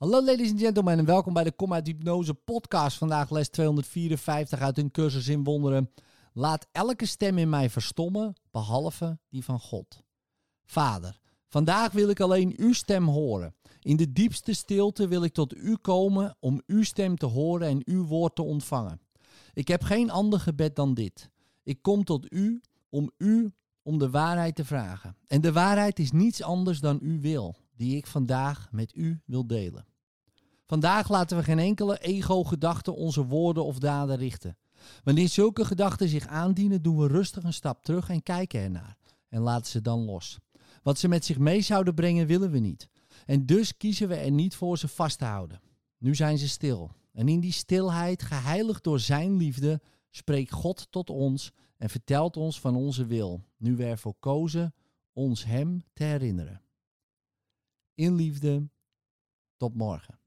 Hallo ladies and gentlemen en welkom bij de Kom uit Hypnose podcast. Vandaag les 254 uit een cursus in wonderen. Laat elke stem in mij verstommen, behalve die van God. Vader, vandaag wil ik alleen uw stem horen. In de diepste stilte wil ik tot u komen om uw stem te horen en uw woord te ontvangen. Ik heb geen ander gebed dan dit. Ik kom tot u om u om de waarheid te vragen. En de waarheid is niets anders dan uw wil, die ik vandaag met u wil delen. Vandaag laten we geen enkele ego-gedachte onze woorden of daden richten. Wanneer zulke gedachten zich aandienen, doen we rustig een stap terug en kijken ernaar. En laten ze dan los. Wat ze met zich mee zouden brengen, willen we niet. En dus kiezen we er niet voor ze vast te houden. Nu zijn ze stil. En in die stilheid, geheiligd door Zijn liefde, spreekt God tot ons en vertelt ons van onze wil, nu we ervoor kozen ons Hem te herinneren. In liefde, tot morgen.